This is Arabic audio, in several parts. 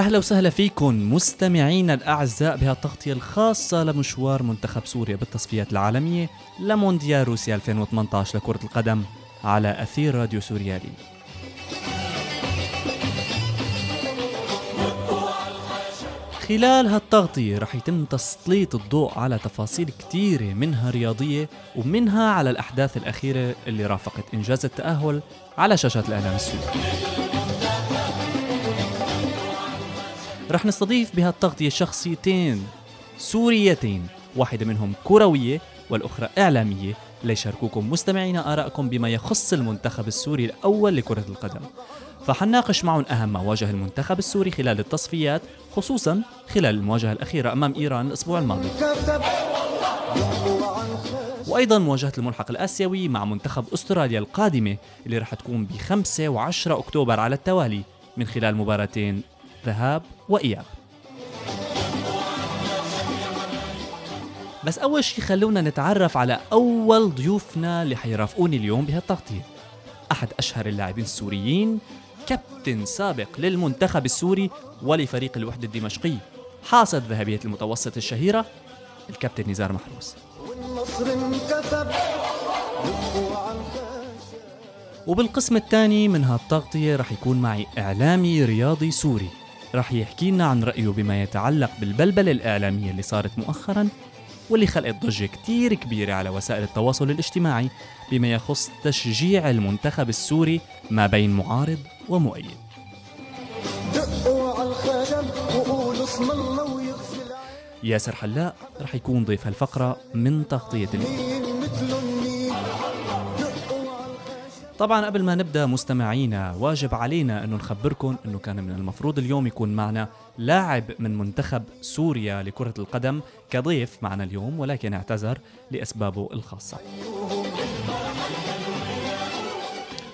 أهلا وسهلا فيكم مستمعينا الأعزاء بهالتغطيه الخاصة لمشوار منتخب سوريا بالتصفيات العالمية لمونديال روسيا 2018 لكرة القدم على أثير راديو سوريالي. خلال هالتغطية رح يتم تسليط الضوء على تفاصيل كتيرة منها رياضية ومنها على الأحداث الأخيرة اللي رافقت إنجاز التأهل على شاشات الإعلام السوري. رح نستضيف بهالتغطية شخصيتين سوريتين واحدة منهم كروية والأخرى إعلامية. ليشاركوكم مستمعينا آرائكم بما يخص المنتخب السوري الأول لكرة القدم. فحناقش معهم أهم ما واجه المنتخب السوري خلال التصفيات خصوصا خلال المواجهة الأخيرة أمام إيران الأسبوع الماضي. وأيضا مواجهة الملحق الآسيوي مع منتخب أستراليا القادمة اللي رح تكون ب 5 و10 أكتوبر على التوالي من خلال مباراتين ذهاب وإياب. بس أول شي خلونا نتعرف على أول ضيوفنا اللي حيرافقوني اليوم بهالتغطية. أحد أشهر اللاعبين السوريين كابتن سابق للمنتخب السوري ولفريق الوحدة الدمشقي حاصد ذهبية المتوسط الشهيرة الكابتن نزار محروس. وبالقسم الثاني من هالتغطية رح يكون معي إعلامي رياضي سوري. رح يحكي لنا عن رأيه بما يتعلق بالبلبلة الإعلامية اللي صارت مؤخرا واللي خلقت ضجة كتير كبيرة على وسائل التواصل الاجتماعي بما يخص تشجيع المنتخب السوري ما بين معارض ومؤيد. ياسر حلاق رح يكون ضيف هالفقرة من تغطية اليوم. طبعا قبل ما نبدأ مستمعينا واجب علينا انه نخبركم أنه كان من المفروض اليوم يكون معنا لاعب من منتخب سوريا لكرة القدم كضيف معنا اليوم ولكن اعتذر لأسبابه الخاصة.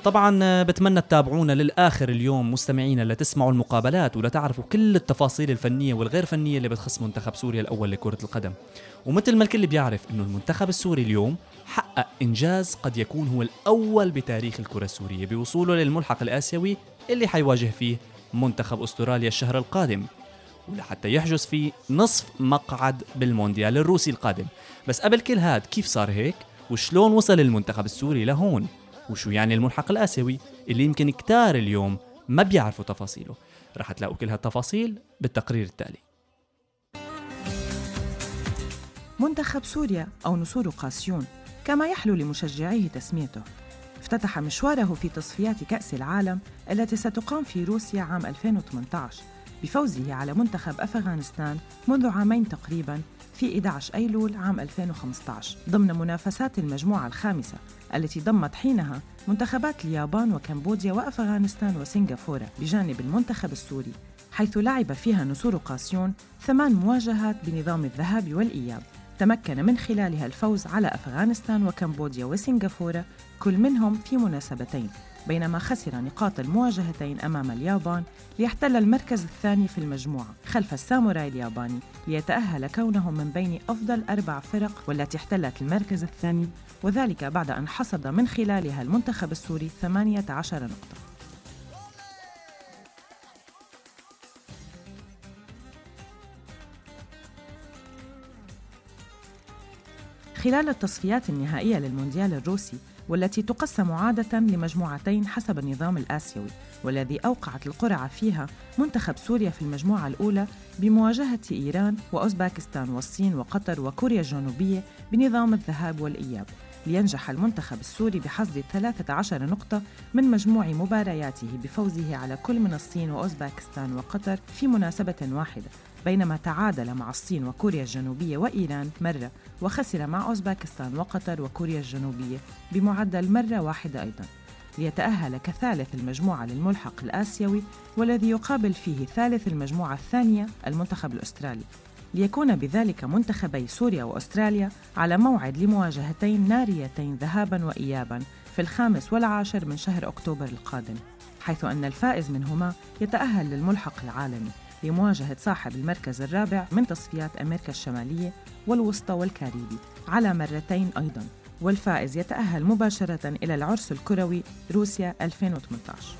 طبعا بتمنى تتابعونا للآخر اليوم مستمعينا لتسمعوا المقابلات ولتعرفوا كل التفاصيل الفنية والغير فنية اللي بتخص منتخب سوريا الأول لكرة القدم ومثل ما الكل بيعرف أنه المنتخب السوري اليوم حقق إنجاز قد يكون هو الأول بتاريخ الكرة السورية بوصوله للملحق الآسيوي اللي حيواجه فيه منتخب أستراليا الشهر القادم ولحتى يحجز فيه نصف مقعد بالمونديال الروسي القادم. بس قبل كل هاد كيف صار هيك؟ وشلون وصل المنتخب السوري لهون؟ وشو يعني الملحق الآسيوي اللي يمكن كتار اليوم ما بيعرفوا تفاصيله؟ رح تلاقوا كل هالتفاصيل بالتقرير التالي. منتخب سوريا أو نسور قاسيون. كما يحلو لمشجعيه تسميته. افتتح مشواره في تصفيات كأس العالم التي ستقام في روسيا عام 2018 بفوزه على منتخب أفغانستان منذ عامين تقريباً في 11 أيلول عام 2015 ضمن منافسات المجموعة الخامسة التي ضمت حينها منتخبات اليابان وكمبوديا وأفغانستان وسنغافورة بجانب المنتخب السوري حيث لعب فيها نسور قاسيون ثمان مواجهات بنظام الذهاب والإياب. تمكن من خلالها الفوز على أفغانستان وكمبوديا وسنغافورة كل منهم في مناسبتين بينما خسر نقاط المواجهتين أمام اليابان ليحتل المركز الثاني في المجموعة خلف الساموراي الياباني ليتأهل كونهم من بين أفضل أربع فرق والتي احتلت المركز الثاني وذلك بعد أن حصد من خلالها المنتخب السوري 18 نقطة. خلال التصفيات النهائية للمونديال الروسي والتي تقسم عادة لمجموعتين حسب النظام الآسيوي والذي أوقعت القرعة فيها منتخب سوريا في المجموعة الأولى بمواجهة إيران وأوزباكستان والصين وقطر وكوريا الجنوبية بنظام الذهاب والإياب. لينجح المنتخب السوري بحصد 13 نقطة من مجموع مبارياته بفوزه على كل من الصين وأوزباكستان وقطر في مناسبة واحدة. بينما تعادل مع الصين وكوريا الجنوبية وإيران مرة وخسر مع أوزباكستان وقطر وكوريا الجنوبية بمعدل مرة واحدة أيضاً. ليتأهل كثالث المجموعة للملحق الآسيوي والذي يقابل فيه ثالث المجموعة الثانية المنتخب الأسترالي. ليكون بذلك منتخبي سوريا وأستراليا على موعد لمواجهتين ناريتين ذهابا وإيابا في الخامس والعاشر من شهر أكتوبر القادم حيث أن الفائز منهما يتأهل للملحق العالمي. لمواجهة صاحب المركز الرابع من تصفيات أمريكا الشمالية والوسطى والكاريبي. على مرتين أيضاً. والفائز يتأهل مباشرة إلى العرس الكروي روسيا 2018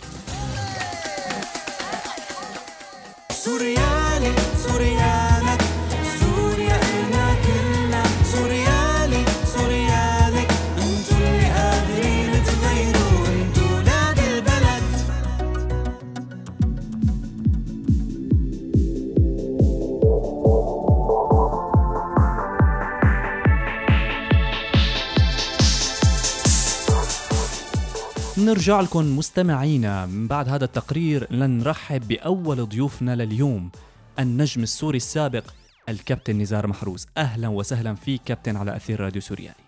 سوريالي سوريالك نرجع لكم مستمعينا من بعد هذا التقرير لنرحب بأول ضيوفنا لليوم النجم السوري السابق الكابتن نزار محروس. أهلا وسهلا فيك كابتن على أثير راديو سوريالي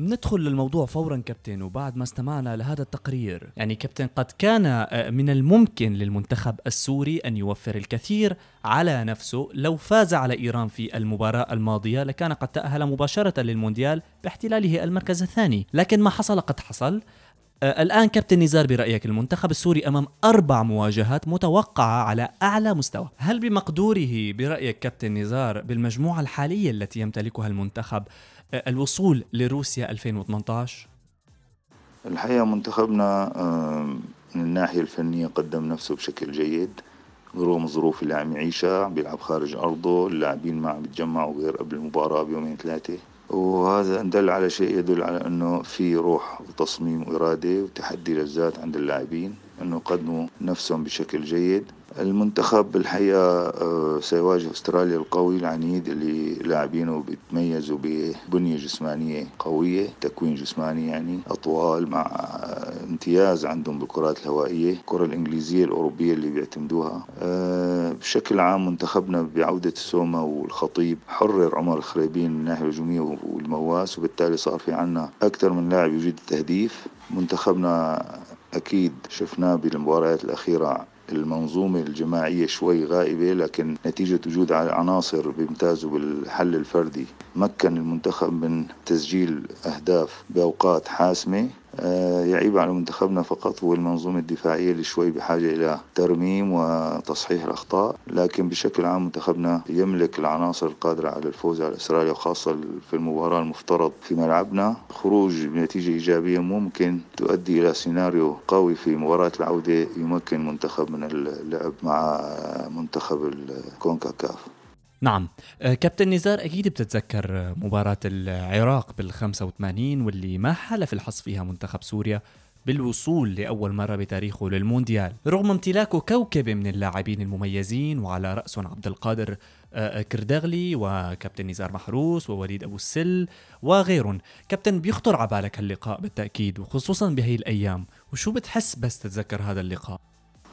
ندخل للموضوع فورا كابتن وبعد ما استمعنا لهذا التقرير يعني كابتن قد كان آه، من الممكن للمنتخب السوري أن يوفر الكثير على نفسه. لو فاز على إيران في المباراة الماضية لكان قد تأهل مباشرة للمونديال باحتلاله المركز الثاني. لكن ما حصل؟ قد حصل. الآن كابتن نزار برأيك المنتخب السوري أمام أربع مواجهات متوقعة على أعلى مستوى. هل بمقدوره برأيك كابتن نزار بالمجموعة الحالية التي يمتلكها المنتخب آه، الوصول لروسيا 2018 الحقيقة منتخبنا آه، من الناحية الفنية قدم نفسه بشكل جيد رغم الظروف اللي عم يعيشها بيلعب خارج أرضه اللاعبين ما عم بيتجمعوا غير قبل المباراة بيومين ثلاثة. وهذا دل على شيء يدل على أنه في روح وتصميم وإرادة وتحدي للذات عند اللاعبين. أنه قدموا نفسهم بشكل جيد. المنتخب بالحقيقة آه، سيواجه أستراليا القوي العنيد اللي لاعبينه بيتميزوا ببنية جسمانية قوية تكوين جسماني يعني أطوال مع آه، امتياز عندهم بالكرات الهوائية الكرة الإنجليزية الأوروبية اللي بيعتمدوها. آه، بشكل عام منتخبنا بعودة السومة والخطيب حرر عمر الخريبين من الناحية الهجومية والمواس وبالتالي صار في عنا أكثر من لاعب يجيد التهديف. منتخبنا أكيد شفناه بالمباريات الأخيرة المنظومة الجماعية شوي غائبة لكن نتيجة وجود عناصر بيمتازوا بالحل الفردي. مكن المنتخب من تسجيل أهداف بأوقات حاسمة. يعيب على منتخبنا فقط هو المنظومة الدفاعية اللي شوي بحاجة إلى ترميم وتصحيح الأخطاء لكن بشكل عام منتخبنا يملك العناصر القادرة على الفوز على إسرائيل وخاصة في المباراة المفترض في ملعبنا. خروج بنتيجة إيجابية ممكن تؤدي إلى سيناريو قوي في مباراة العودة يمكن منتخب من اللعب مع منتخب الكونكاكاف. نعم. آه، كابتن نزار أكيد بتتذكر مباراة العراق بال 85 واللي ما حلف الحظ فيها منتخب سوريا بالوصول لأول مرة بتاريخه للمونديال. رغم امتلاكه كوكبة من اللاعبين المميزين وعلى رأسهم عبد القادر آه، كردغلي وكابتن نزار محروس ووليد أبو السل وغيرهم. كابتن بيخطر على بالك هاللقاء بالتأكيد وخصوصا بهي الأيام. وشو بتحس بس تتذكر هذا اللقاء؟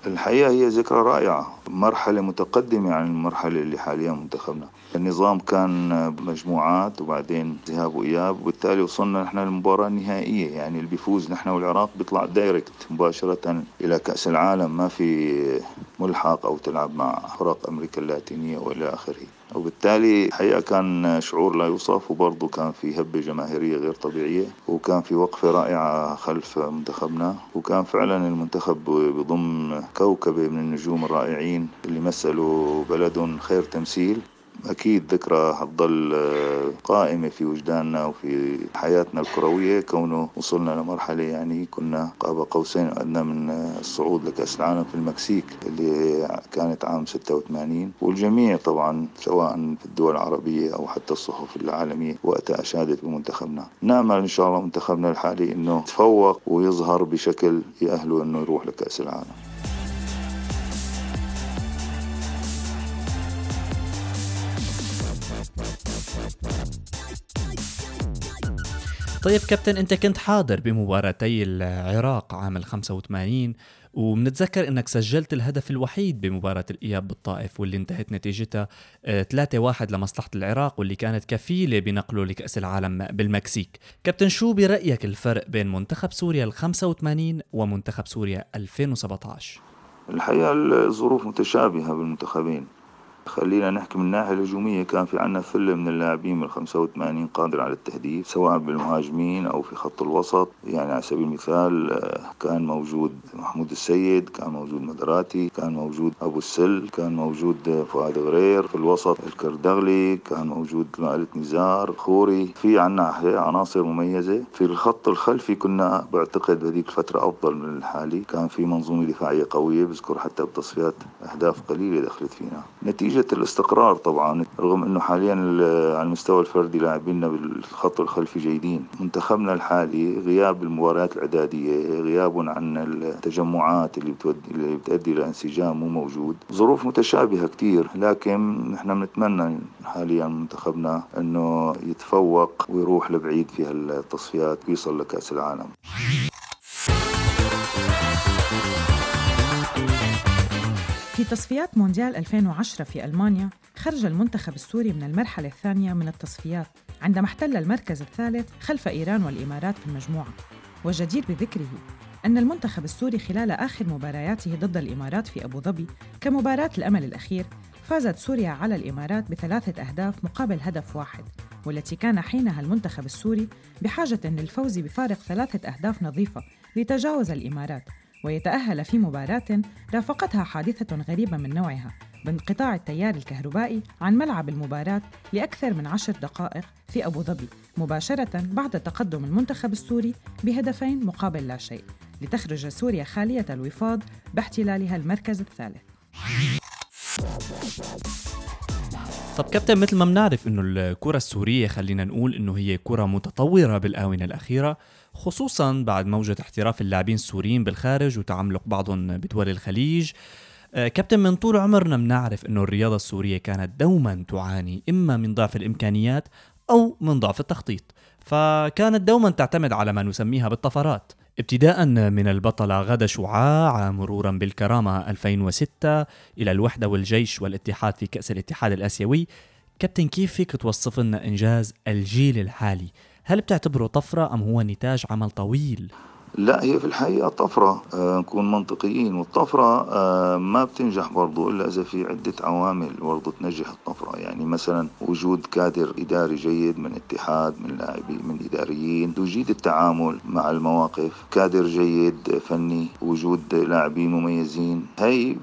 الحقيقة هي ذكرى رائعة مرحلة متقدمة عن المرحلة اللي حاليا منتخبنا. النظام كان مجموعات وبعدين ذهاب وإياب وبالتالي وصلنا نحن للمباراة النهائية. يعني اللي بيفوز نحن والعراق بيطلع دايركت مباشرة إلى كأس العالم. ما في ملحق أو تلعب مع فرق أمريكا اللاتينية وإلى آخره. وبالتالي الحقيقة كان شعور لا يوصف وبرضه كان في هبة جماهيرية غير طبيعية وكان في وقفة رائعة خلف منتخبنا وكان فعلا المنتخب بضم كوكبة من النجوم الرائعين اللي مثلوا بلدهم خير تمثيل. أكيد ذكرى حتضل آه، قائمة في وجداننا وفي حياتنا الكروية. كونه وصلنا لمرحلة يعني كنا قاب قوسين أدنى من آه، الصعود لكأس العالم في المكسيك اللي كانت عام 86 والجميع طبعا سواء في الدول العربية أو حتى الصحف العالمية وقتها أشادت بمنتخبنا. نأمل إن شاء الله منتخبنا الحالي إنه يتفوق ويظهر بشكل يأهله إنه يروح لكأس العالم. طيب كابتن أنت كنت حاضر بمباراتي العراق عام ال 85 وبنتذكر أنك سجلت الهدف الوحيد بمباراة الإياب بالطائف واللي انتهت نتيجتها 3-1 آه، لمصلحة العراق واللي كانت كفيلة بنقله لكأس العالم بالمكسيك. كابتن شو برأيك الفرق بين منتخب سوريا ال 85 ومنتخب سوريا 2017؟ الحقيقة الظروف متشابهة بالمنتخبين. خلينا نحكي من الناحية الهجومية كان في عنا ثلة من اللاعبين من 85 قادر على التهديف سواء بالمهاجمين أو في خط الوسط. يعني على سبيل المثال آه، كان موجود محمود السيد كان موجود مدراتي كان موجود أبو السل كان موجود فؤاد غرير. في الوسط الكردغلي كان موجود مائلة نزار خوري. في عنا عناصر مميزة. في الخط الخلفي كنا بعتقد بهذيك الفترة أفضل من الحالي. كان في منظومة دفاعية قوية بذكر حتى بتصفيات أهداف قليلة دخلت فينا. نتيجة الاستقرار طبعا رغم أنه حاليا على المستوى الفردي لاعبينا بالخط الخلفي جيدين. منتخبنا الحالي غياب المباريات الإعدادية غياب عن التجمعات اللي بتودي اللي بتؤدي إلى انسجام مو موجود. ظروف متشابهة كتير لكن نحن بنتمنى حاليا منتخبنا أنه يتفوق ويروح لبعيد في هالتصفيات ويصل لكأس العالم. في تصفيات مونديال 2010 في ألمانيا خرج المنتخب السوري من المرحلة الثانية من التصفيات عندما احتل المركز الثالث خلف إيران والإمارات في المجموعة. وجدير بذكره أن المنتخب السوري خلال آخر مبارياته ضد الإمارات في أبو ظبي كمباراة الأمل الأخير فازت سوريا على الإمارات بثلاثة أهداف مقابل هدف واحد والتي كان حينها المنتخب السوري بحاجة للفوز بفارق ثلاثة أهداف نظيفة لتجاوز الإمارات. ويتأهل في مباراة رافقتها حادثة غريبة من نوعها بانقطاع التيار الكهربائي عن ملعب المباراة لأكثر من عشر دقائق في أبو ظبي مباشرة بعد تقدم المنتخب السوري بهدفين مقابل لا شيء لتخرج سوريا خالية الوفاض باحتلالها المركز الثالث. طب كابتن مثل ما بنعرف إنه الكرة السورية خلينا نقول إنه هي كرة متطورة بالآونة الأخيرة خصوصا بعد موجة احتراف اللاعبين السوريين بالخارج وتعملق بعضهم بدول الخليج. آه، كابتن من طول عمرنا بنعرف إنه الرياضة السورية كانت دوما تعاني إما من ضعف الإمكانيات أو من ضعف التخطيط. فكانت دوما تعتمد على ما نسميها بالطفرات. ابتداء من البطلة غدا شعاع مرورا بالكرامة 2006 إلى الوحدة والجيش والاتحاد في كأس الاتحاد الآسيوي. كابتن كيف فيك توصف لنا إنجاز الجيل الحالي؟ هل بتعتبره طفرة أم هو نتاج عمل طويل؟ لا هي في الحقيقة طفرة آه نكون منطقيين. والطفرة آه ما بتنجح برضو إلا إذا في عدة عوامل برضو تنجح الطفرة. يعني مثلا وجود كادر إداري جيد من اتحاد من لاعبين من إداريين. توجيد التعامل مع المواقف كادر جيد فني. وجود لاعبين مميزين. هي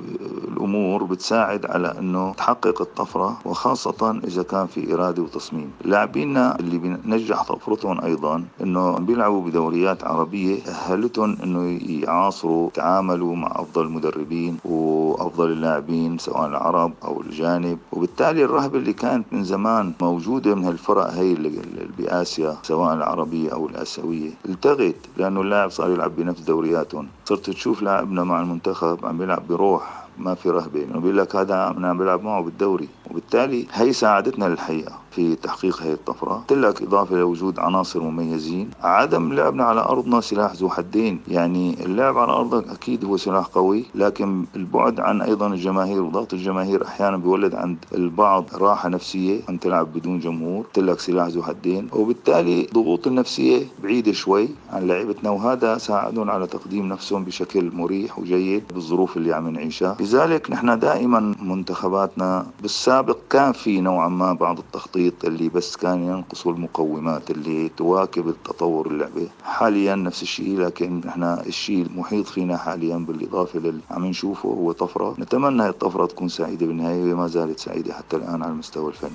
الأمور بتساعد على أنه تحقق الطفرة وخاصة إذا كان في إرادة وتصميم. لاعبينا اللي بنجح طفرتهم أيضا أنه بيلعبوا بدوريات عربية أهلتهم أنه يعاصروا تعاملوا مع أفضل المدربين وأفضل اللاعبين سواء العرب أو الجانب. وبالتالي الرهبة اللي كانت من زمان موجودة من هالفرق هي اللي بآسيا سواء العربية أو الآسيوية. التغت لأنه اللاعب صار يلعب بنفس دورياتهم. صرت تشوف لاعبنا مع المنتخب عم بيلعب بروح ما في رهبة انه بيقول لك هذا عم بيلعب معه بالدوري. وبالتالي هي ساعدتنا للحقيقة في تحقيق هذه الطفرة. قلت لك إضافة لوجود عناصر مميزين. عدم لعبنا على أرضنا سلاح ذو حدين. يعني اللعب على أرضك أكيد هو سلاح قوي لكن البعد عن أيضا الجماهير وضغط الجماهير أحيانا بيولد عند البعض راحة نفسية أن تلعب بدون جمهور. قلت لك سلاح ذو حدين. وبالتالي ضغوط النفسية بعيدة شوي عن لعيبتنا وهذا ساعدهم على تقديم نفسهم بشكل مريح وجيد بالظروف اللي عم نعيشها. لذلك نحن دائما منتخباتنا بالسابق كان في نوعا ما بعض التخطيط اللي بس كان ينقصوا المقومات اللي تواكب التطور اللعبة. حاليا نفس الشيء لكن نحن الشيء المحيط فينا حاليا بالإضافة اللي عم نشوفه هو طفرة. نتمنى هي الطفرة تكون سعيدة بالنهاية وما زالت سعيدة حتى الآن على المستوى الفني.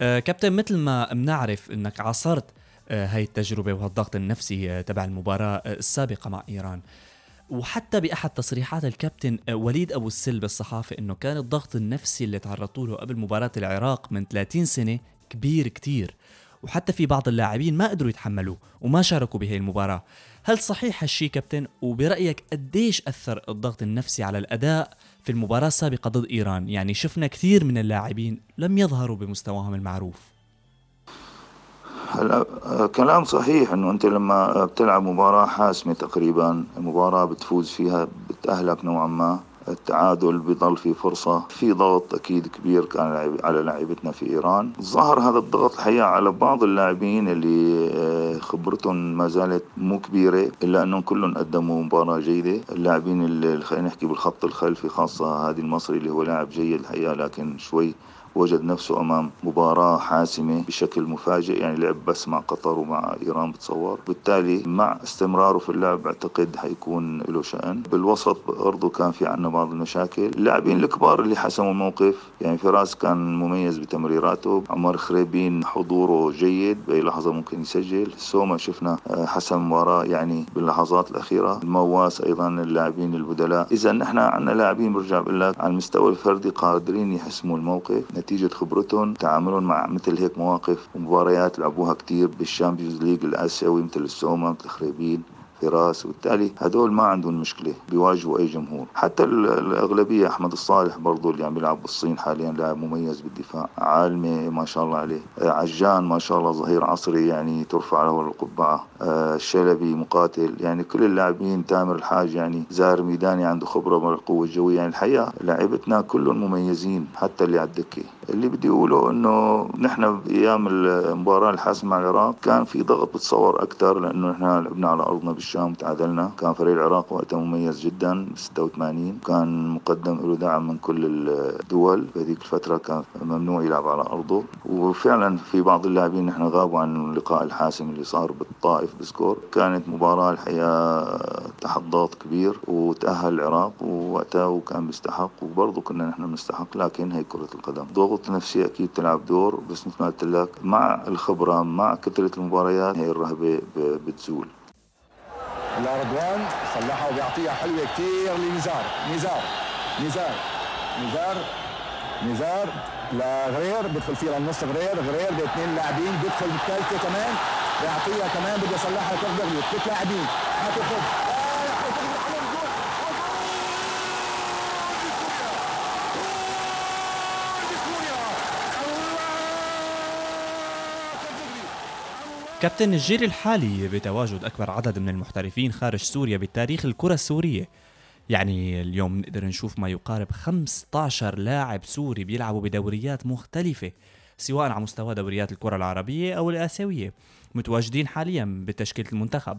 آه كابتن مثل ما بنعرف إنك عاصرت آه هاي التجربة وهالضغط النفسي آه تبع المباراة آه السابقة مع إيران. وحتى بأحد تصريحات الكابتن آه، وليد أبو السل بالصحافه إنه كان الضغط النفسي اللي تعرضتوا له قبل مباراة العراق من 30 سنة كبير كتير. وحتى في بعض اللاعبين ما قدروا يتحملوه وما شاركوا بهي المباراة. هل صحيح هالشي كابتن؟ وبرأيك قديش أثر الضغط النفسي على الأداء في المباراة السابقة ضد إيران؟ يعني شفنا كثير من اللاعبين لم يظهروا بمستواهم المعروف. كلام صحيح إنه أنت لما بتلعب مباراة حاسمة تقريبا مباراة بتفوز فيها بتأهلك نوعا ما التعادل بضل في فرصة. في ضغط أكيد كبير كان على لاعبتنا في إيران. ظهر هذا الضغط الحقيقة على بعض اللاعبين اللي آه، خبرتهم ما زالت مو كبيرة إلا أنهم كلهم قدموا مباراة جيدة. اللاعبين اللي خلينا نحكي بالخط الخلفي خاصة هادي المصري اللي هو لاعب جيد الحقيقة لكن شوي وجد نفسه أمام مباراة حاسمة بشكل مفاجئ يعني لعب بس مع قطر ومع إيران بتصور. بالتالي مع استمراره في اللعب أعتقد حيكون له شأن. بالوسط برضه كان في عنا بعض المشاكل. اللاعبين الكبار اللي حسموا الموقف يعني فراس كان مميز بتمريراته. عمر خريبين حضوره جيد بأي لحظة ممكن يسجل. سوما شفنا آه، حسم مباراة يعني باللحظات الأخيرة. المواس أيضا اللاعبين البدلاء. إذا نحن عندنا لاعبين برجع بقول لك على المستوى الفردي قادرين يحسموا الموقف. نتيجة خبرتهم تعاملهم مع مثل هيك مواقف ومباريات لعبوها كتير بال Champions League الآسيوي مثل السوما مثل خريبين فراس وبالتالي هدول ما عندهم مشكلة بيواجهوا أي جمهور. حتى الأغلبية أحمد الصالح برضو اللي عم يلعب بالصين حاليا لاعب مميز بالدفاع عالمي ما شاء الله عليه. عجان ما شاء الله ظهير عصري يعني ترفع له القبعة. الشلبي مقاتل. يعني كل اللاعبين تامر الحاج يعني زار ميداني عنده خبرة بالقوة الجوية. يعني الحقيقة لعبتنا كلهم مميزين حتى اللي على الدكة. اللي بدي أقوله إنه نحن بأيام المباراة الحاسمة مع العراق كان في ضغط بتصور أكثر لأنه نحن لعبنا على أرضنا بالشام تعادلنا كان فريق العراق وقتها مميز جدا 86 كان مقدم له دعم من كل الدول. في هذيك الفترة كان ممنوع يلعب على أرضه. وفعلا في بعض اللاعبين نحن غابوا عن اللقاء الحاسم اللي صار بالطائف بسكور. كانت مباراة الحقيقة تحت ضغط كبير وتأهل العراق ووقتها وكان بيستحق وبرضه كنا نحن بنستحق لكن هي كرة القدم. ضغط نفسي أكيد تلعب دور بس مثل ما قلت لك مع الخبرة مع كثرة المباريات هي الرهبة بتزول. رضوان صلحها وبيعطيها حلوة كثير لنزار. نزار. نزار. نزار. نزار. لغرير بدخل فيها للنص غرير. غرير باثنين لاعبين بدخل بالثالثة كمان. بيعطيها كمان بده يصلحها كف ثلاث لاعبين. حتاخذ كابتن الجيل الحالي بتواجد أكبر عدد من المحترفين خارج سوريا بتاريخ الكرة السورية يعني اليوم نقدر نشوف ما يقارب 15 لاعب سوري بيلعبوا بدوريات مختلفة سواء على مستوى دوريات الكرة العربية أو الآسيوية متواجدين حاليا بتشكيلة المنتخب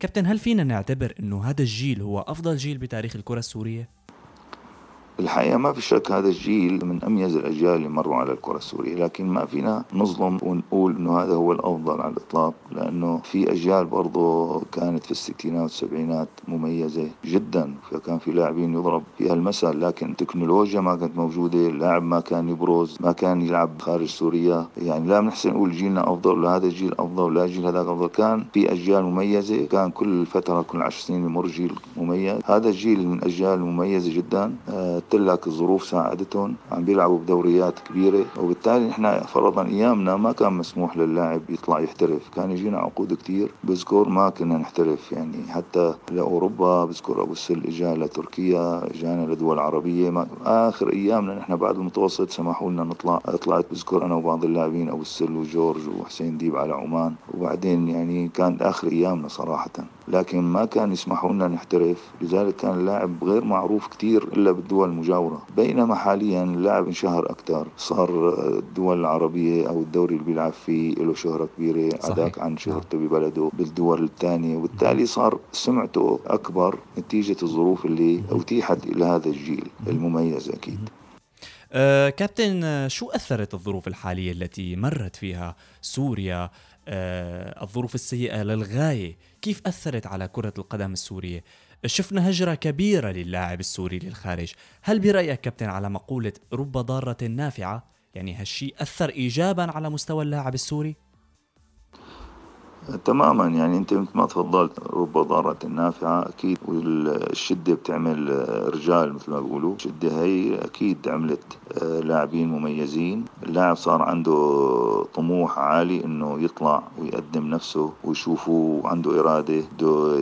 كابتن هل فينا نعتبر أنه هذا الجيل هو أفضل جيل بتاريخ الكرة السورية؟ الحقيقة ما في شك هذا الجيل من أميز الأجيال اللي مروا على الكرة السورية لكن ما فينا نظلم ونقول أنه هذا هو الأفضل على الإطلاق لأنه في أجيال برضه كانت في الستينات والسبعينات مميزة جدا فكان في لاعبين يضرب فيها المثل لكن التكنولوجيا ما كانت موجودة اللاعب ما كان يبرز ما كان يلعب خارج سوريا يعني لا بنحسن نقول جيلنا أفضل ولا هذا الجيل أفضل ولا الجيل هذاك أفضل كان في أجيال مميزة كان كل فترة كل عشر سنين يمر جيل مميز هذا الجيل من أجيال مميزة جدا. آه قلت لك الظروف ساعدتهم عم بيلعبوا بدوريات كبيرة وبالتالي نحن فرضا أيامنا ما كان مسموح للاعب يطلع يحترف. كان يجينا عقود كتير بذكر ما كنا نحترف يعني حتى لأوروبا بذكر أبو السل إجا لتركيا إجانا لدول عربية. ما آخر أيامنا نحن بعد المتوسط سمحوا لنا نطلع. طلعت بذكر أنا وبعض اللاعبين أبو السل وجورج وحسين ديب على عمان. وبعدين يعني كانت آخر أيامنا صراحة. لكن ما كان يسمحوا لنا نحترف لذلك كان اللاعب غير معروف كتير إلا بالدول المجاورة. بينما حاليا اللاعب انشهر أكثر صار الدول العربية أو الدوري اللي بيلعب فيه له شهرة كبيرة عداك عن شهرته ببلده بالدول الثانية. وبالتالي صار سمعته أكبر نتيجة الظروف اللي أتيحت إلى هذا الجيل المميز أكيد. أه كابتن شو أثرت الظروف الحالية التي مرت فيها سوريا؟ الظروف السيئة للغاية. كيف أثرت على كرة القدم السورية؟ شفنا هجرة كبيرة للاعب السوري للخارج. هل برأيك كابتن على مقولة رب ضارة نافعة؟ يعني هالشيء أثر إيجابا على مستوى اللاعب السوري؟ تماما. يعني أنت مثل ما تفضلت رب ضارة نافعة أكيد والشدة بتعمل رجال مثل ما بيقولوا. الشدة هي أكيد عملت آه، لاعبين مميزين. اللاعب صار عنده طموح عالي إنه يطلع ويقدم نفسه ويشوفه عنده إرادة بده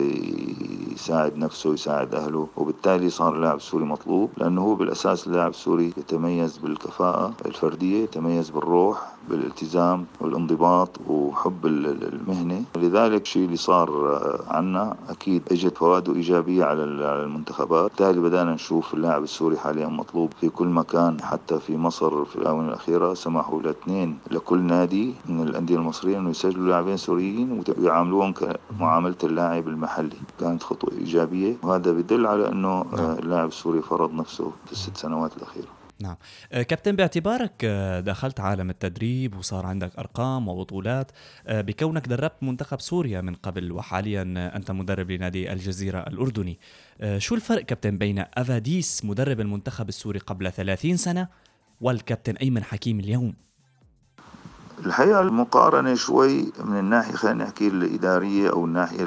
يساعد نفسه يساعد أهله. وبالتالي صار اللاعب السوري مطلوب لأنه هو بالأساس اللاعب السوري يتميز بالكفاءة الفردية يتميز بالروح. بالالتزام والانضباط وحب المهنة. لذلك الشيء اللي صار عنا أكيد إجت فوائده إيجابية على المنتخبات. بالتالي بدأنا نشوف اللاعب السوري حاليا مطلوب في كل مكان حتى في مصر في الآونة الأخيرة. سمحوا لاثنين لكل نادي من الأندية المصرية أنه يسجلوا لاعبين سوريين ويعاملوهم كمعاملة اللاعب المحلي. كانت خطوة إيجابية وهذا بدل على أنه نعم. اللاعب السوري فرض نفسه في الست سنوات الأخيرة. نعم. آه، كابتن باعتبارك آه، دخلت عالم التدريب وصار عندك أرقام وبطولات آه، بكونك دربت منتخب سوريا من قبل وحاليا أنت مدرب لنادي الجزيرة الأردني. شو الفرق كابتن بين أفاديس مدرب المنتخب السوري قبل 30 سنة والكابتن أيمن حكيم اليوم؟ الحقيقة المقارنة شوي من الناحية خلينا نحكي الإدارية أو الناحية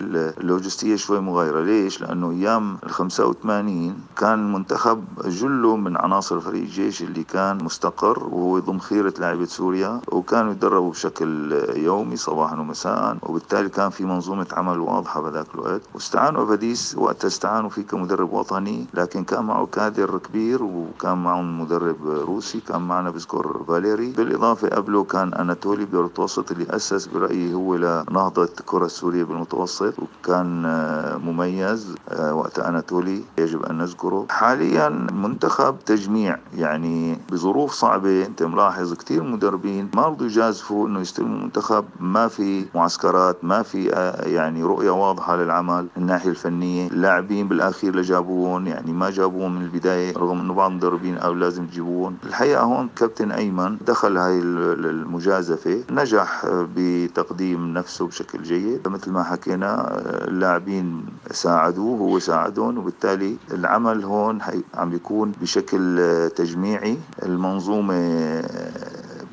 اللوجستية شوي مغايرة. ليش؟ لأنه أيام ال 85 كان المنتخب جله من عناصر فريق الجيش اللي كان مستقر وهو ضم خيرة لاعبة سوريا وكانوا يتدربوا بشكل يومي صباحا ومساء وبالتالي كان في منظومة عمل واضحة بذاك الوقت. واستعانوا أفاديس وقتها استعانوا فيه كمدرب وطني لكن كان معه كادر كبير وكان معه مدرب روسي كان معنا بذكر فاليري. بالإضافة قبله كان أنا الأناتولي بالمتوسط اللي أسس برأيي هو لنهضة الكرة السورية بالمتوسط وكان آه، مميز آه، وقت أناتولي يجب أن نذكره. حاليا منتخب تجميع يعني بظروف صعبة أنت ملاحظ كثير مدربين ما رضوا يجازفوا أنه يستلموا منتخب ما في معسكرات ما في آه، يعني رؤية واضحة للعمل الناحية الفنية. اللاعبين بالأخير اللي جابوهم يعني ما جابوهم من البداية رغم أنه بعض المدربين قالوا لازم تجيبوهم الحقيقة هون كابتن أيمن دخل هاي المجازفة المجازفة نجح بتقديم نفسه بشكل جيد. مثل ما حكينا اللاعبين ساعدوه هو ساعدهم وبالتالي العمل هون عم بيكون بشكل تجميعي. المنظومة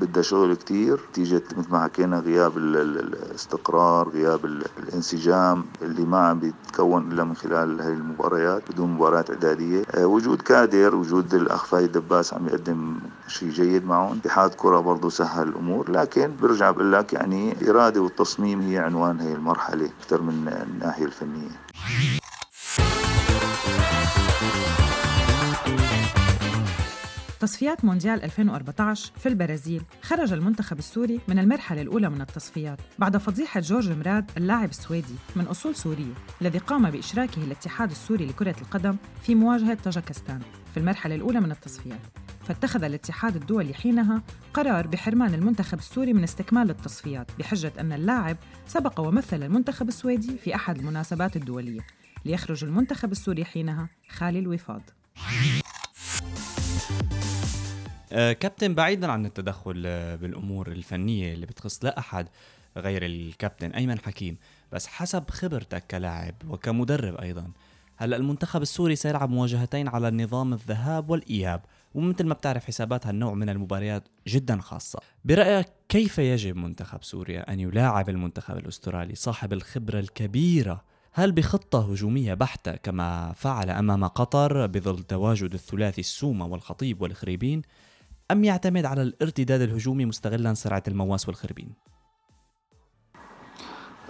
بدها شغل كتير. نتيجة مثل ما حكينا غياب الاستقرار غياب الانسجام اللي ما عم بيتكون إلا من خلال هاي المباريات بدون مباريات إعدادية. آه، وجود كادر وجود الأخ فايد دباس عم يقدم شيء جيد معهم. اتحاد كرة برضه سهل الأمور لكن برجع بقول لك يعني الإرادة والتصميم هي عنوان هي المرحلة أكثر من الناحية الفنية. تصفيات مونديال 2014 في البرازيل. خرج المنتخب السوري من المرحلة الأولى من التصفيات بعد فضيحة جورج مراد اللاعب السويدي من أصول سورية الذي قام بإشراكه الاتحاد السوري لكرة القدم في مواجهة طاجكستان في المرحلة الأولى من التصفيات. فاتخذ الاتحاد الدولي حينها قرار بحرمان المنتخب السوري من استكمال التصفيات بحجة أن اللاعب سبق ومثل المنتخب السويدي في أحد المناسبات الدولية. ليخرج المنتخب السوري حينها خالي الوفاض كابتن بعيدا عن التدخل آه، بالأمور الفنية اللي بتخص لا أحد غير الكابتن أيمن حكيم بس حسب خبرتك كلاعب وكمدرب أيضا هلأ المنتخب السوري سيلعب مواجهتين على نظام الذهاب والإياب ومثل ما بتعرف حسابات هالنوع من المباريات جدا خاصة. برأيك كيف يجب منتخب سوريا أن يلاعب المنتخب الأسترالي صاحب الخبرة الكبيرة؟ هل بخطة هجومية بحتة كما فعل أمام قطر بظل تواجد الثلاثي السومة والخطيب والخريبين؟ أم يعتمد على الارتداد الهجومي مستغلا سرعة المواس والخربين؟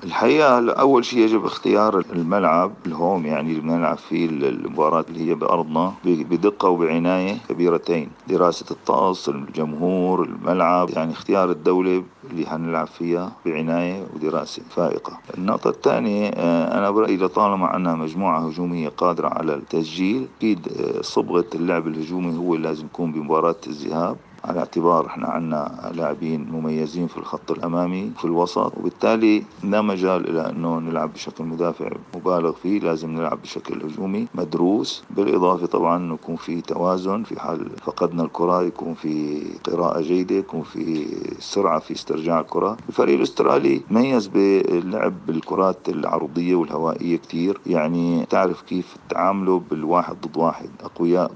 الحقيقة أول شيء يجب اختيار الملعب الهوم يعني اللي بنلعب فيه المباراة اللي هي بأرضنا بدقة وبعناية كبيرتين. دراسة الطقس الجمهور الملعب يعني اختيار الدولة اللي حنلعب فيها بعناية ودراسة فائقة. النقطة الثانية آه، أنا برأيي لطالما عندنا مجموعة هجومية قادرة على التسجيل أكيد آه، صبغة اللعب الهجومي هو لازم يكون بمباراة الذهاب. على اعتبار إحنا عندنا لاعبين مميزين في الخط الأمامي في الوسط وبالتالي لا مجال إلى إنه نلعب بشكل مدافع مبالغ فيه لازم نلعب بشكل هجومي مدروس. بالإضافة طبعا انه يكون في توازن في حال فقدنا الكرة يكون في قراءة جيدة يكون في سرعة في استرجاع الكرة. الفريق الأسترالي ميز باللعب بالكرات العرضية والهوائية كثير يعني تعرف كيف تعاملوا بالواحد ضد واحد أقوياء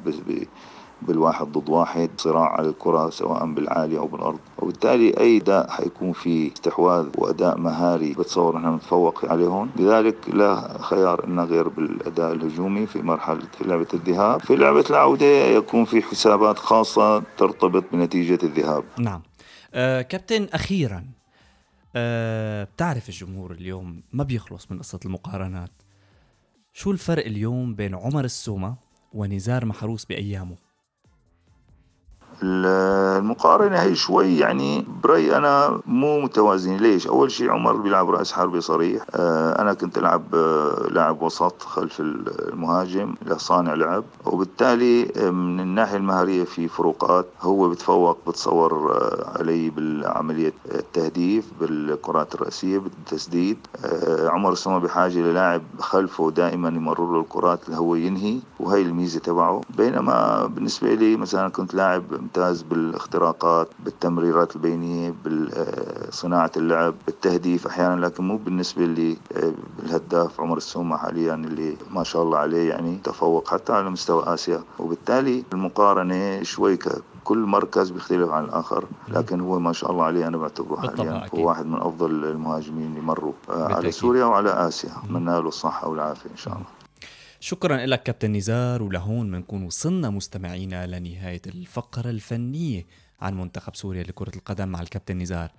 بالواحد ضد واحد صراع على الكرة سواء بالعالي أو بالأرض. وبالتالي أي أداء حيكون فيه استحواذ وأداء مهاري بتصور أننا نتفوق عليهم لذلك لا خيار لنا غير بالأداء الهجومي في مرحلة في لعبة الذهاب. في لعبة العودة يكون في حسابات خاصة ترتبط بنتيجة الذهاب. نعم. آه كابتن أخيرا أه بتعرف الجمهور اليوم ما بيخلص من قصة المقارنات. شو الفرق اليوم بين عمر السومة ونزار محروس بأيامه؟ المقارنة هي شوي يعني برأي أنا مو متوازنة. ليش؟ أول شيء عمر بيلعب رأس حربي صريح. آه، أنا كنت ألعب آه، لاعب وسط خلف المهاجم لصانع لعب. وبالتالي آه، من الناحية المهارية في فروقات. هو بتفوق بتصور علي بالعملية التهديف بالكرات الرأسية بالتسديد. عمر السما بحاجة للاعب خلفه دائما يمرر له الكرات اللي هو ينهي. وهي الميزة تبعه. بينما بالنسبة لي مثلا كنت لاعب ممتاز بالاختراقات بالتمريرات البينية بصناعة اللعب بالتهديف أحيانا لكن مو بالنسبة لي الهداف عمر السومة حاليا اللي ما شاء الله عليه يعني تفوق حتى على مستوى آسيا. وبالتالي المقارنة شوي كل مركز بيختلف عن الآخر لكن هو ما شاء الله عليه أنا بعتبره حاليا هو واحد من أفضل المهاجمين اللي مروا على سوريا وعلى آسيا. أتمنى له الصحة والعافية إن شاء الله. شكرا لك كابتن نزار ولهون بنكون وصلنا مستمعينا لنهاية الفقرة الفنية عن منتخب سوريا لكرة القدم مع الكابتن نزار.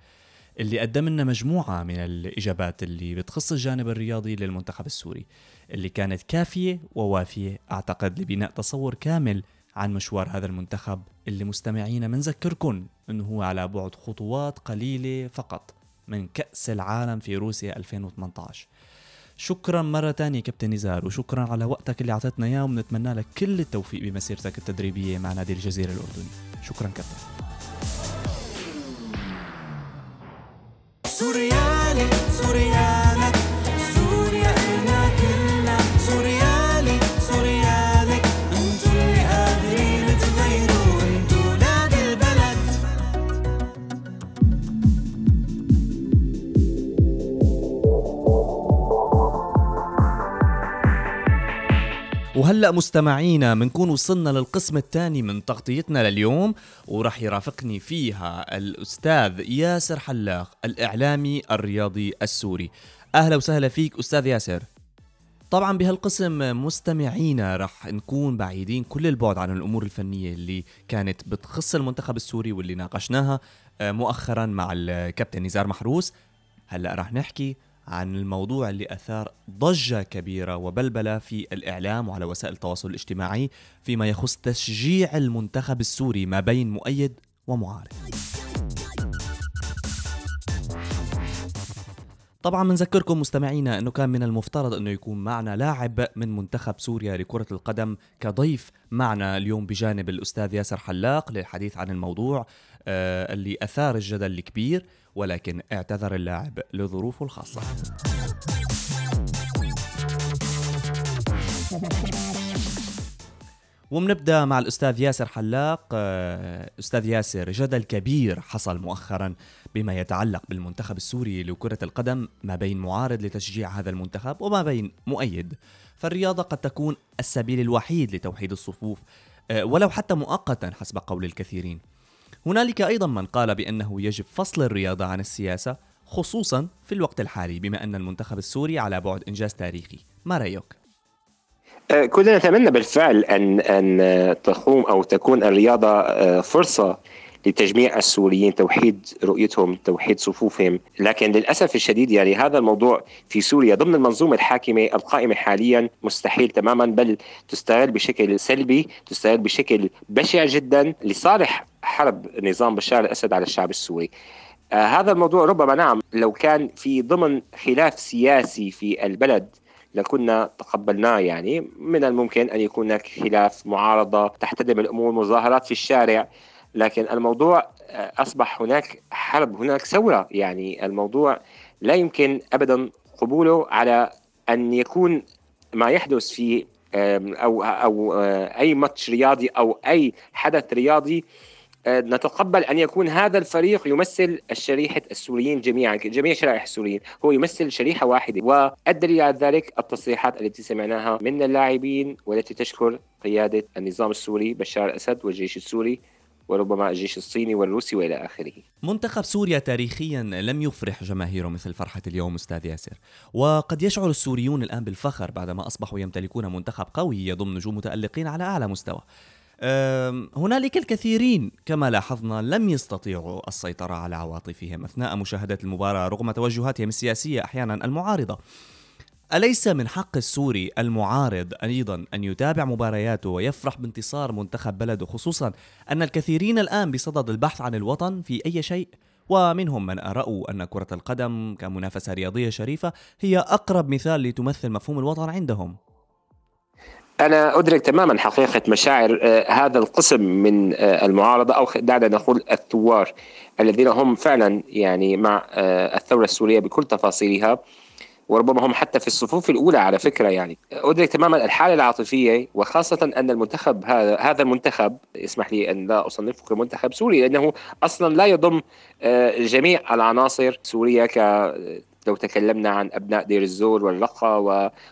اللي قدم لنا مجموعة من الإجابات اللي بتخص الجانب الرياضي للمنتخب السوري اللي كانت كافية ووافية أعتقد لبناء تصور كامل عن مشوار هذا المنتخب اللي مستمعينا منذكركم أنه هو على بعد خطوات قليلة فقط من كأس العالم في روسيا 2018 شكرا مرة تانية كابتن نزار وشكرا على وقتك اللي أعطيتنا إياه وبنتمنى لك كل التوفيق بمسيرتك التدريبية مع نادي الجزيرة الأردني. شكرا كابتن. سوريالي سوريالك وهلا مستمعينا بنكون وصلنا للقسم الثاني من تغطيتنا لليوم وراح يرافقني فيها الأستاذ ياسر حلاق الإعلامي الرياضي السوري. أهلا وسهلا فيك أستاذ ياسر. طبعا بهالقسم مستمعينا رح نكون بعيدين كل البعد عن الأمور الفنية اللي كانت بتخص المنتخب السوري واللي ناقشناها آه، مؤخرا مع الكابتن نزار محروس. هلا رح نحكي عن الموضوع اللي أثار ضجة كبيرة وبلبلة في الإعلام وعلى وسائل التواصل الاجتماعي فيما يخص تشجيع المنتخب السوري ما بين مؤيد ومعارض. طبعا بنذكركم مستمعينا أنه كان من المفترض أنه يكون معنا لاعب من منتخب سوريا لكرة القدم كضيف معنا اليوم بجانب الأستاذ ياسر حلاق للحديث عن الموضوع آه اللي أثار الجدل الكبير ولكن اعتذر اللاعب لظروفه الخاصة. وبنبدا مع الأستاذ ياسر حلاق. آه، أستاذ ياسر جدل كبير حصل مؤخرا بما يتعلق بالمنتخب السوري لكرة القدم ما بين معارض لتشجيع هذا المنتخب وما بين مؤيد. فالرياضة قد تكون السبيل الوحيد لتوحيد الصفوف آه، ولو حتى مؤقتا حسب قول الكثيرين. هنالك أيضا من قال بأنه يجب فصل الرياضة عن السياسة خصوصا في الوقت الحالي بما أن المنتخب السوري على بعد إنجاز تاريخي. ما رأيك؟ أه، كلنا نتمنى بالفعل أن أن تقوم أو تكون الرياضة أه، فرصة لتجميع السوريين توحيد رؤيتهم توحيد صفوفهم. لكن للأسف الشديد يعني هذا الموضوع في سوريا ضمن المنظومة الحاكمة القائمة حاليا مستحيل تماما بل تستغل بشكل سلبي تستغل بشكل بشع جدا لصالح حرب نظام بشار الأسد على الشعب السوري. آه هذا الموضوع ربما نعم لو كان في ضمن خلاف سياسي في البلد لكنا تقبلناه يعني من الممكن أن يكون هناك خلاف معارضة تحتدم الأمور مظاهرات في الشارع. لكن الموضوع آه، أصبح هناك حرب هناك ثورة. يعني الموضوع لا يمكن ابدا قبوله على أن يكون ما يحدث في أو أو آه، أي ماتش رياضي أو أي حدث رياضي آه، نتقبل أن يكون هذا الفريق يمثل الشريحة السوريين جميعا جميع شرائح السوريين. هو يمثل شريحة واحدة. والدليل على ذلك التصريحات التي سمعناها من اللاعبين والتي تشكر قيادة النظام السوري بشار الأسد والجيش السوري. وربما الجيش الصيني والروسي والى آخره. منتخب سوريا تاريخيا لم يفرح جماهيره مثل فرحة اليوم أستاذ ياسر، وقد يشعر السوريون الآن بالفخر بعدما أصبحوا يمتلكون منتخب قوي يضم نجوم متألقين على أعلى مستوى. هنالك الكثيرين كما لاحظنا لم يستطيعوا السيطرة على عواطفهم أثناء مشاهدة المباراة رغم توجهاتهم السياسية أحيانا المعارضة أليس من حق السوري المعارض أيضا أن يتابع مبارياته ويفرح بانتصار منتخب بلده خصوصا أن الكثيرين الآن بصدد البحث عن الوطن في أي شيء؟ ومنهم من أرأوا أن كرة القدم كمنافسة رياضية شريفة هي أقرب مثال لتمثل مفهوم الوطن عندهم. أنا أدرك تماما حقيقة مشاعر آه، هذا القسم من آه، المعارضة أو دعنا نقول الثوار الذين هم فعلا يعني مع آه، الثورة السورية بكل تفاصيلها. وربما هم حتى في الصفوف الأولى على فكرة يعني. أدرك تماما الحالة العاطفية وخاصة أن المنتخب هذا هذا المنتخب اسمح لي أن لا اصنفه كمنتخب سوري لأنه أصلا لا يضم جميع العناصر سوريا ك لو تكلمنا عن أبناء دير الزور والرقة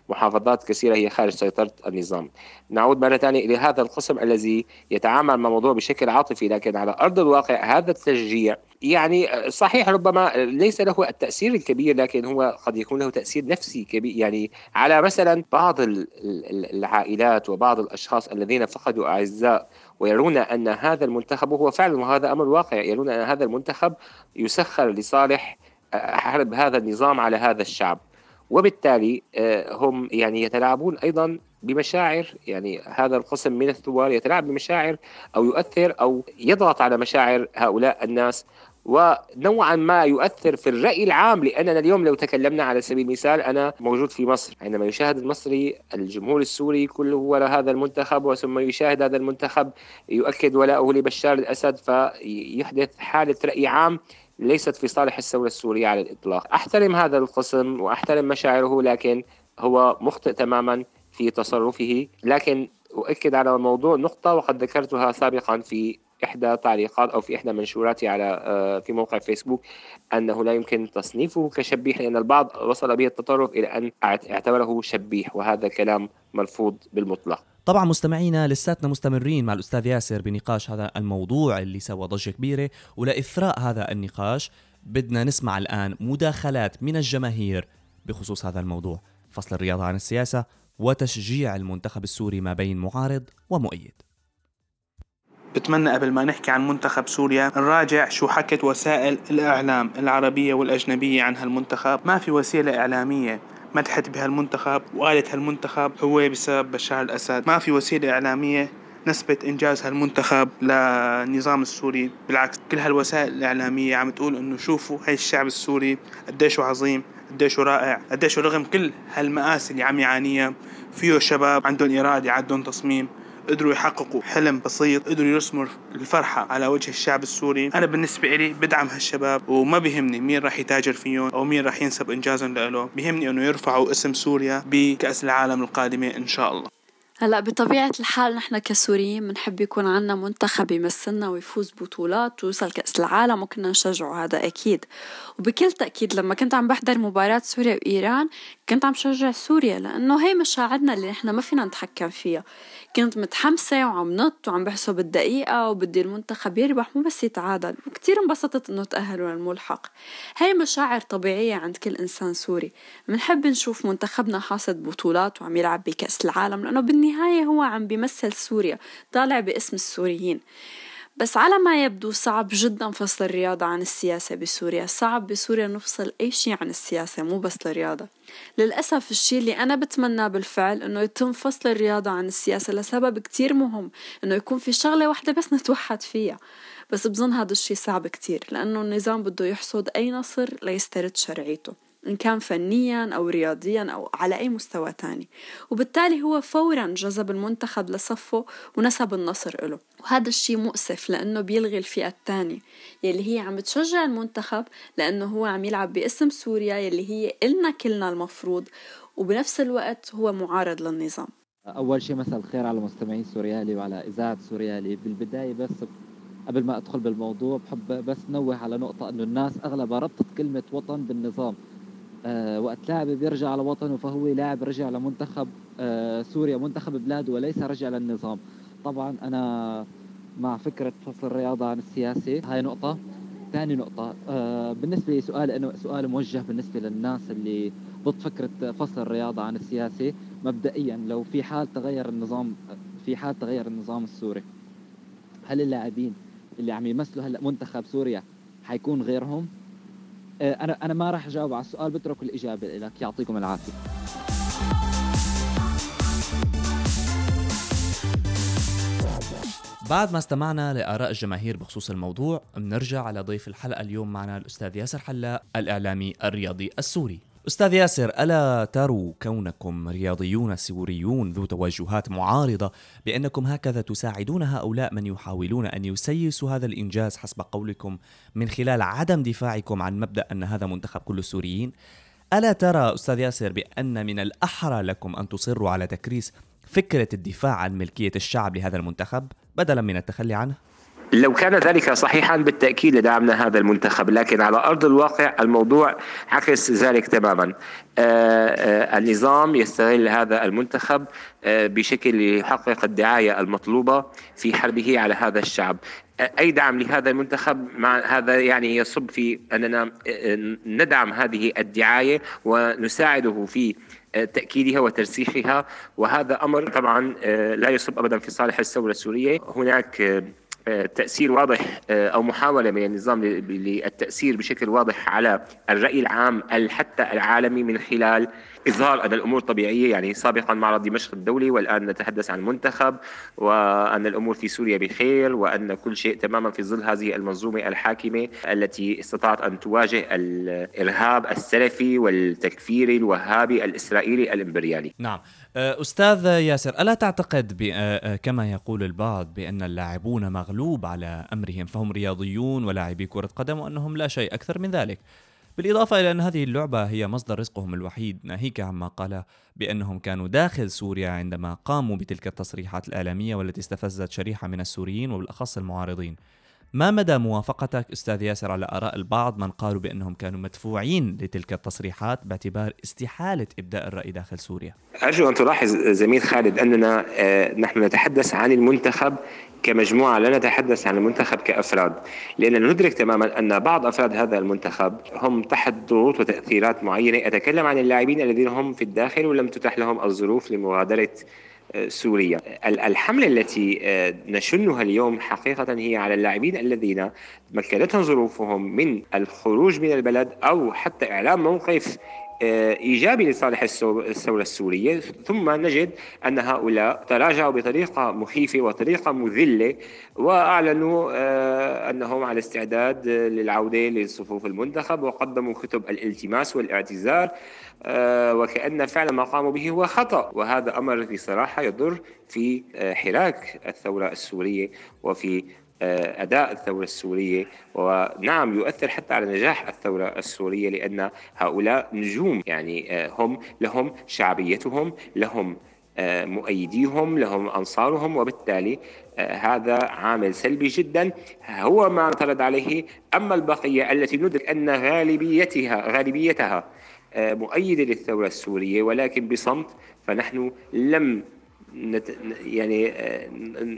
ومحافظات كثيرة هي خارج سيطرة النظام. نعود مرة ثانية إلى هذا القسم الذي يتعامل مع الموضوع بشكل عاطفي لكن على أرض الواقع هذا التشجيع يعني صحيح ربما ليس له التأثير الكبير لكن هو قد يكون له تأثير نفسي كبير. يعني على مثلا بعض العائلات وبعض الأشخاص الذين فقدوا أعزاء ويرون أن هذا المنتخب وهو فعلا وهذا أمر واقع يرون أن هذا المنتخب يسخر لصالح حرب هذا النظام على هذا الشعب. وبالتالي آه، هم يعني يتلاعبون أيضا بمشاعر يعني هذا القسم من الثوار يتلاعب بمشاعر أو يؤثر أو يضغط على مشاعر هؤلاء الناس. ونوعا ما يؤثر في الرأي العام لأننا اليوم لو تكلمنا على سبيل المثال أنا موجود في مصر. عندما يشاهد المصري الجمهور السوري كله وراء هذا المنتخب وثم يشاهد هذا المنتخب يؤكد ولاءه لبشار الأسد فيحدث حالة رأي عام. ليست في صالح الثورة السورية على الإطلاق. أحترم هذا القسم وأحترم مشاعره لكن هو مخطئ تماما في تصرفه. لكن أؤكد على الموضوع نقطة وقد ذكرتها سابقا في إحدى تعليقات أو في إحدى منشوراتي على آه، في موقع فيسبوك أنه لا يمكن تصنيفه كشبيح لأن البعض وصل به التطرف إلى أن اعتبره شبيح وهذا كلام مرفوض بالمطلق. طبعا مستمعينا لساتنا مستمرين مع الأستاذ ياسر بنقاش هذا الموضوع اللي سوى ضجة كبيرة ولإثراء هذا النقاش بدنا نسمع الآن مداخلات من الجماهير بخصوص هذا الموضوع. فصل الرياضة عن السياسة وتشجيع المنتخب السوري ما بين معارض ومؤيد. بتمنى قبل ما نحكي عن منتخب سوريا نراجع شو حكت وسائل الإعلام العربية والأجنبية عن هالمنتخب. ما في وسيلة إعلامية مدحت بهالمنتخب وقالت هالمنتخب هو بسبب بشار الأسد. ما في وسيلة إعلامية نسبة إنجاز هالمنتخب للنظام السوري. بالعكس كل هالوسائل الإعلامية عم تقول إنه شوفوا هاي الشعب السوري قديش عظيم قديش رائع قديش رغم كل هالمآسي اللي عم يعانيها فيه شباب عندهم إرادة عندهم تصميم. قدروا يحققوا حلم بسيط قدروا يرسموا الفرحة على وجه الشعب السوري. أنا بالنسبة إلي بدعم هالشباب وما بيهمني مين راح يتاجر فيهم أو مين راح ينسب إنجازهم له بيهمني أنه يرفعوا اسم سوريا بكأس العالم القادمة إن شاء الله. هلا بطبيعة الحال نحن كسوريين بنحب يكون عنا منتخب يمثلنا ويفوز بطولات ويوصل كأس العالم وكنا نشجعه هذا أكيد. وبكل تأكيد لما كنت عم بحضر مباراة سوريا وإيران كنت عم شجع سوريا لأنه هي مشاعرنا اللي نحن ما فينا نتحكم فيها. كنت متحمسة وعم نط وعم بحسب الدقيقة وبدي المنتخب يربح مو بس يتعادل وكتير انبسطت إنه تأهلوا للملحق. هاي مشاعر طبيعية عند كل إنسان سوري. منحب نشوف منتخبنا حاصد بطولات وعم يلعب بكأس العالم لأنه بالنهاية هو عم بيمثل سوريا طالع باسم السوريين. بس على ما يبدو صعب جدا فصل الرياضة عن السياسة بسوريا. صعب بسوريا نفصل أي شيء عن السياسة مو بس الرياضة للأسف الشيء اللي أنا بتمناه بالفعل إنه يتم فصل الرياضة عن السياسة لسبب كتير مهم إنه يكون في شغلة واحدة بس نتوحد فيها. بس بظن هذا الشيء صعب كتير لأنه النظام بده يحصد أي نصر ليسترد شرعيته. إن كان فنيا أو رياضيا أو على أي مستوى تاني. وبالتالي هو فورا جذب المنتخب لصفه ونسب النصر له وهذا الشيء مؤسف لأنه بيلغي الفئة الثانية يلي هي عم تشجع المنتخب لأنه هو عم يلعب باسم سوريا يلي هي إلنا كلنا المفروض. وبنفس الوقت هو معارض للنظام. أول شيء مساء الخير على مستمعين سوريالي وعلى إذاعة سوريالي بالبداية بس قبل ما أدخل بالموضوع بحب بس نوه على نقطة أنه الناس أغلبها ربطت كلمة وطن بالنظام. وقت لاعب بيرجع على وطنه فهو لاعب رجع لمنتخب آه سوريا منتخب بلاده وليس رجع للنظام. طبعا أنا مع فكرة فصل الرياضة عن السياسة هاي نقطة. ثاني نقطة آه بالنسبة لسؤال أنه سؤال موجه بالنسبة للناس اللي ضد فكرة فصل الرياضة عن السياسة مبدئيا لو في حال تغير النظام في حال تغير النظام السوري هل اللاعبين اللي عم يمثلوا هلأ منتخب سوريا حيكون غيرهم؟ آه، أنا أنا ما راح أجاوب على السؤال بترك الإجابة لك. يعطيكم العافية. بعد ما استمعنا لآراء الجماهير بخصوص الموضوع بنرجع على ضيف الحلقة اليوم معنا الأستاذ ياسر حلاق الإعلامي الرياضي السوري. أستاذ ياسر ألا تروا كونكم رياضيون سوريون ذو توجهات معارضة بأنكم هكذا تساعدون هؤلاء من يحاولون أن يسيسوا هذا الإنجاز حسب قولكم من خلال عدم دفاعكم عن مبدأ أن هذا منتخب كل السوريين؟ ألا ترى أستاذ ياسر بأن من الأحرى لكم أن تصروا على تكريس فكرة الدفاع عن ملكية الشعب لهذا المنتخب بدلا من التخلي عنه؟ لو كان ذلك صحيحا بالتأكيد لدعمنا هذا المنتخب لكن على أرض الواقع الموضوع عكس ذلك تماما. آه، آه، النظام يستغل هذا المنتخب آه، بشكل يحقق الدعاية المطلوبة في حربه على هذا الشعب. أي دعم لهذا المنتخب؟ مع هذا يعني يصب في أننا ندعم هذه الدعاية ونساعده في تأكيدها وترسيخها. وهذا أمر طبعا لا يصب أبدا في صالح الثورة السورية. هناك تأثير واضح آه، أو محاولة من النظام للتأثير بشكل واضح على الرأي العام حتى العالمي من خلال إظهار أن الأمور طبيعية يعني سابقا معرض دمشق الدولي والآن نتحدث عن منتخب وأن الأمور في سوريا بخير وأن كل شيء تماما في ظل هذه المنظومة الحاكمة التي استطاعت أن تواجه الإرهاب السلفي والتكفيري الوهابي الإسرائيلي الإمبريالي نعم. أه، أستاذ ياسر ألا تعتقد أه، أه، كما يقول البعض بأن اللاعبون مغلوب على أمرهم فهم رياضيون ولاعبي كرة قدم وأنهم لا شيء أكثر من ذلك. بالإضافة إلى أن هذه اللعبة هي مصدر رزقهم الوحيد. ناهيك عما قال بأنهم كانوا داخل سوريا عندما قاموا بتلك التصريحات الإعلامية والتي استفزت شريحة من السوريين وبالأخص المعارضين. ما مدى موافقتك أستاذ ياسر على آراء البعض من قالوا بأنهم كانوا مدفوعين لتلك التصريحات باعتبار استحالة إبداء الرأي داخل سوريا؟ ارجو ان تلاحظ زميل خالد أننا آه، نحن نتحدث عن المنتخب كمجموعة لا نتحدث عن المنتخب كأفراد لأننا ندرك تماما أن بعض أفراد هذا المنتخب هم تحت ضغوط وتأثيرات معينة أتكلم عن اللاعبين الذين هم في الداخل ولم تتح لهم الظروف لمغادرة سوريا. الحملة التي آه، نشنها اليوم حقيقة هي على اللاعبين الذين مكنتهم ظروفهم من الخروج من البلد أو حتى إعلام موقف إيجابي لصالح الثورة السورية ثم نجد أن هؤلاء تراجعوا بطريقة مخيفة وطريقة مذلة وأعلنوا آه، أنهم على استعداد للعودة لصفوف المنتخب وقدموا كتب الالتماس والاعتذار آه، وكأن فعلا ما قاموا به هو خطأ وهذا أمر بصراحة يضر في حراك الثورة السورية وفي آه، أداء الثورة السورية. ونعم يؤثر حتى على نجاح الثورة السورية لأن هؤلاء نجوم يعني آه، هم لهم شعبيتهم لهم آه، مؤيديهم لهم أنصارهم. وبالتالي هذا عامل سلبي جدا هو ما اعترض عليه. أما البقية التي ندرك أن غالبيتها غالبيتها مؤيدة للثورة السورية ولكن بصمت فنحن لم نت يعني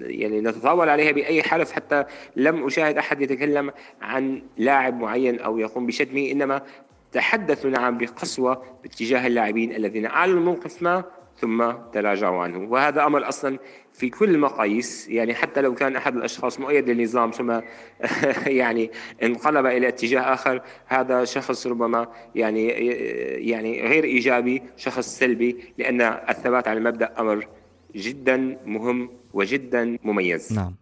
يعني نتطاول عليها بأي حرف حتى لم أشاهد أحد يتكلم عن لاعب معين أو يقوم بشتمه إنما تحدثوا نعم بقسوة باتجاه اللاعبين الذين أعلنوا موقف ما ثم تراجعوا عنه. وهذا أمر أصلا في كل المقاييس يعني حتى لو كان أحد الأشخاص مؤيد للنظام ثم يعني انقلب إلى اتجاه آخر هذا شخص ربما يعني يعني غير إيجابي شخص سلبي لأن الثبات على المبدأ أمر جدا مهم وجدا مميز. نعم.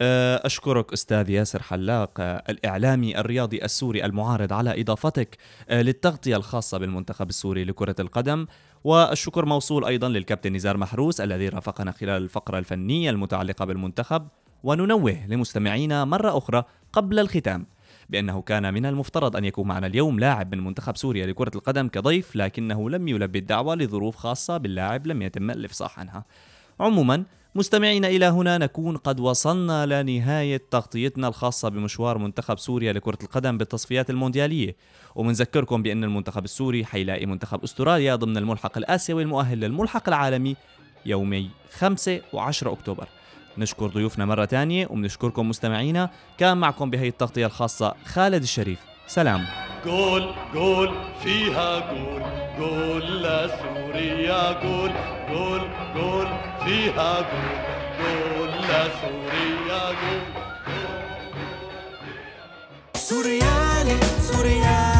أه، أشكرك أستاذ ياسر حلاق أه، الإعلامي الرياضي السوري المعارض على إضافتك أه، للتغطية الخاصة بالمنتخب السوري لكرة القدم. والشكر موصول أيضا للكابتن نزار محروس الذي رافقنا خلال الفقرة الفنية المتعلقة بالمنتخب. وننوه لمستمعينا مرة أخرى قبل الختام. بأنه كان من المفترض أن يكون معنا اليوم لاعب من منتخب سوريا لكرة القدم كضيف لكنه لم يلبي الدعوة لظروف خاصة باللاعب لم يتم الإفصاح عنها. عموما مستمعينا إلى هنا نكون قد وصلنا لنهاية تغطيتنا الخاصة بمشوار منتخب سوريا لكرة القدم بالتصفيات المونديالية. ومنذكركم بأن المنتخب السوري حيلاقي منتخب أستراليا ضمن الملحق الآسيوي المؤهل للملحق العالمي يومي 5 و10 أكتوبر. نشكر ضيوفنا مرة تانية وبنشكركم مستمعينا. كان معكم بهي التغطية الخاصة خالد الشريف. سلام. جول جول فيها جول جول لسوريا جول جول جول فيها جول جول لسوريا جول سوريالي سوريالي